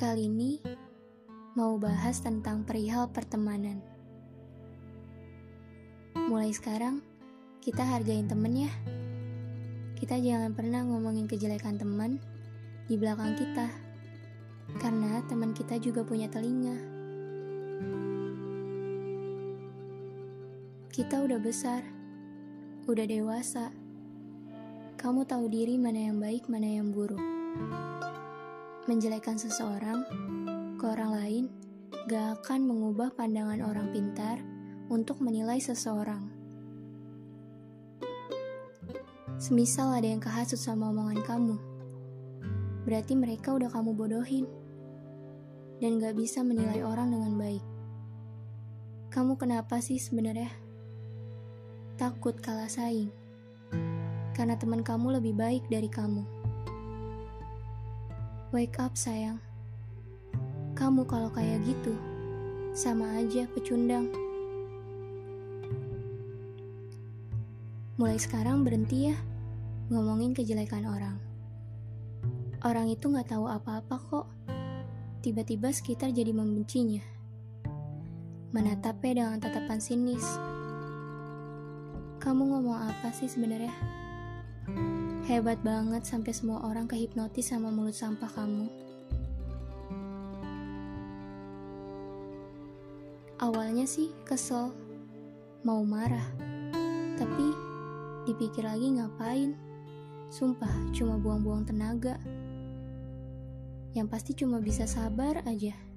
Kali ini mau bahas tentang perihal pertemanan. Mulai sekarang, kita hargain temen ya. Kita jangan pernah ngomongin kejelekan teman di belakang kita. Karena teman kita juga punya telinga. Kita udah besar, udah dewasa. Kamu tahu diri mana yang baik, mana yang buruk. Menjelekkan seseorang ke orang lain gak akan mengubah pandangan orang pintar untuk menilai seseorang. Semisal ada yang kehasut sama omongan kamu, berarti mereka udah kamu bodohin dan gak bisa menilai orang dengan baik. Kamu kenapa sih sebenarnya? Takut kalah saing, karena teman kamu lebih baik dari kamu. Wake up sayang. Kamu kalau kayak gitu, sama aja pecundang. Mulai sekarang berhenti ya ngomongin kejelekan orang. Orang itu gak tahu apa-apa kok. Tiba-tiba sekitar jadi membencinya. Menatapnya dengan tatapan sinis. Kamu ngomong apa sih sebenarnya? Hebat banget sampai semua orang kehipnotis sama mulut sampah kamu. Awalnya sih kesel, mau marah, tapi dipikir lagi ngapain. Sumpah, cuma buang-buang tenaga. Yang pasti cuma bisa sabar aja.